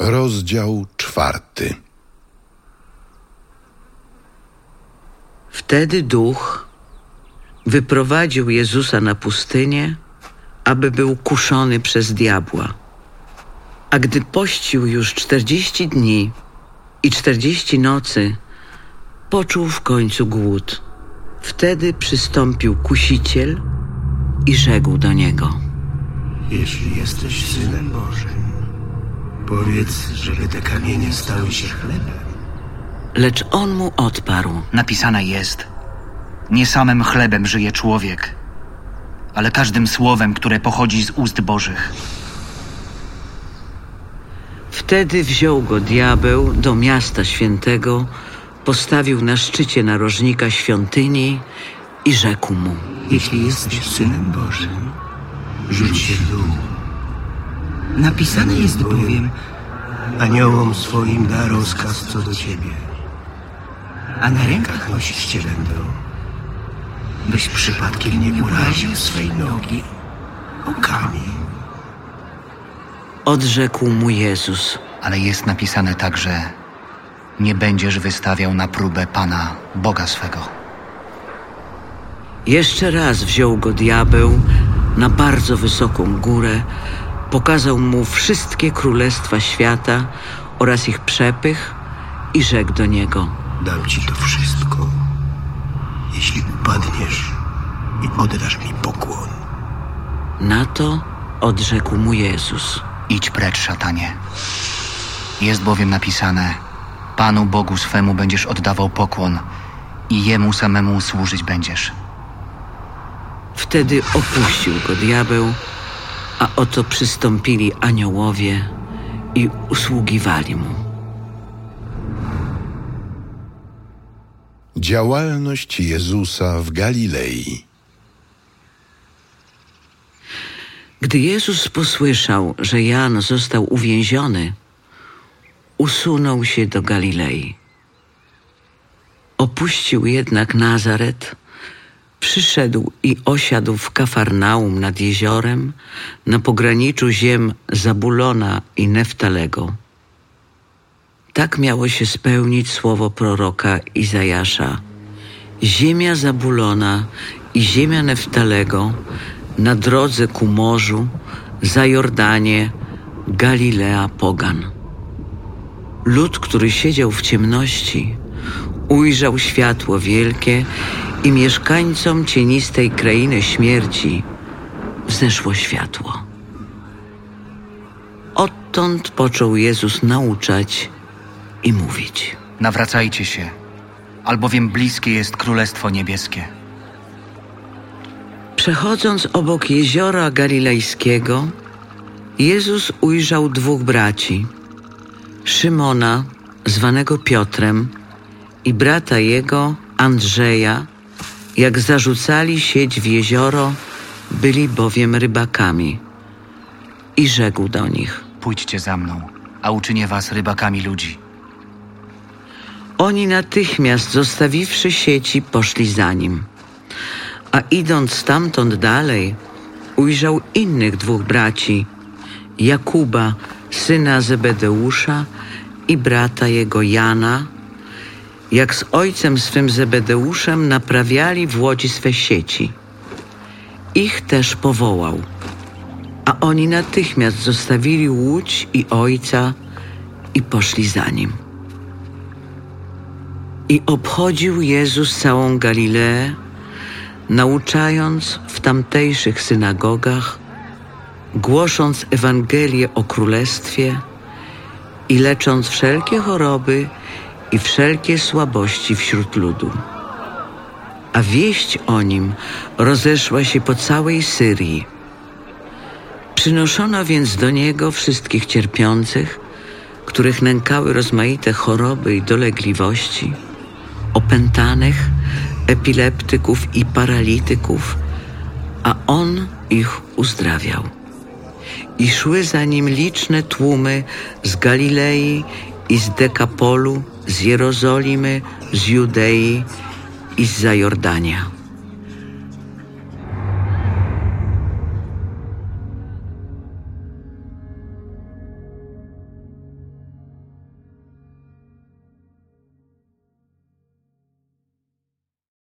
Rozdział czwarty. Wtedy duch wyprowadził Jezusa na pustynię, aby był kuszony przez diabła. A gdy pościł już czterdzieści dni i czterdzieści nocy, poczuł w końcu głód. Wtedy przystąpił kusiciel i rzekł do niego: Jeśli jesteś synem Bożym, powiedz, żeby te kamienie stały się chlebem. Lecz on mu odparł: Napisane jest: Nie samym chlebem żyje człowiek, ale każdym słowem, które pochodzi z ust Bożych. Wtedy wziął go diabeł do miasta świętego, postawił na szczycie narożnika świątyni i rzekł mu: Jeśli jesteś synem Bożym, rzuć się w dół. Napisane jest bowiem, aniołom swoim da rozkaz co do ciebie, a na rękach nosić cię będą, byś przypadkiem nie uraził swej nogi o kamień. Odrzekł mu Jezus: Ale jest napisane także: Nie będziesz wystawiał na próbę Pana, Boga swego. Jeszcze raz wziął go diabeł na bardzo wysoką górę, pokazał mu wszystkie królestwa świata oraz ich przepych i rzekł do niego: Dam ci to wszystko, jeśli upadniesz i oddasz mi pokłon. Na to odrzekł mu Jezus: Idź precz, szatanie. Jest bowiem napisane: Panu Bogu swemu będziesz oddawał pokłon i jemu samemu służyć będziesz. Wtedy opuścił go diabeł, a oto przystąpili aniołowie i usługiwali mu. Działalność Jezusa w Galilei. Gdy Jezus posłyszał, że Jan został uwięziony, usunął się do Galilei. Opuścił jednak Nazaret, przyszedł i osiadł w Kafarnaum nad jeziorem na pograniczu ziem Zabulona i Neftalego. Tak miało się spełnić słowo proroka Izajasza. Ziemia Zabulona i ziemia Neftalego na drodze ku morzu, za Jordanie, Galilea Pogan. Lud, który siedział w ciemności, ujrzał światło wielkie i mieszkańcom cienistej krainy śmierci wzeszło światło. Odtąd począł Jezus nauczać i mówić. Nawracajcie się, albowiem bliskie jest Królestwo Niebieskie. Przechodząc obok jeziora galilejskiego, Jezus ujrzał dwóch braci: Szymona, zwanego Piotrem, i brata jego, Andrzeja. Jak zarzucali sieć w jezioro, byli bowiem rybakami. I rzekł do nich: Pójdźcie za mną, a uczynię was rybakami ludzi. Oni natychmiast, zostawiwszy sieci, poszli za nim. A idąc stamtąd dalej, ujrzał innych dwóch braci: Jakuba, syna Zebedeusza, i brata jego Jana, jak z ojcem swym Zebedeuszem naprawiali w łodzi swe sieci. Ich też powołał, a oni natychmiast zostawili łódź i ojca i poszli za nim. I obchodził Jezus całą Galileę, nauczając w tamtejszych synagogach, głosząc Ewangelię o Królestwie i lecząc wszelkie choroby i wszelkie słabości wśród ludu. A wieść o nim rozeszła się po całej Syrii. Przynoszono więc do niego wszystkich cierpiących, których nękały rozmaite choroby i dolegliwości, opętanych, epileptyków i paralityków, a on ich uzdrawiał. I szły za nim liczne tłumy z Galilei i z Dekapolu, z Jerozolimy, z Judei i z Zajordania.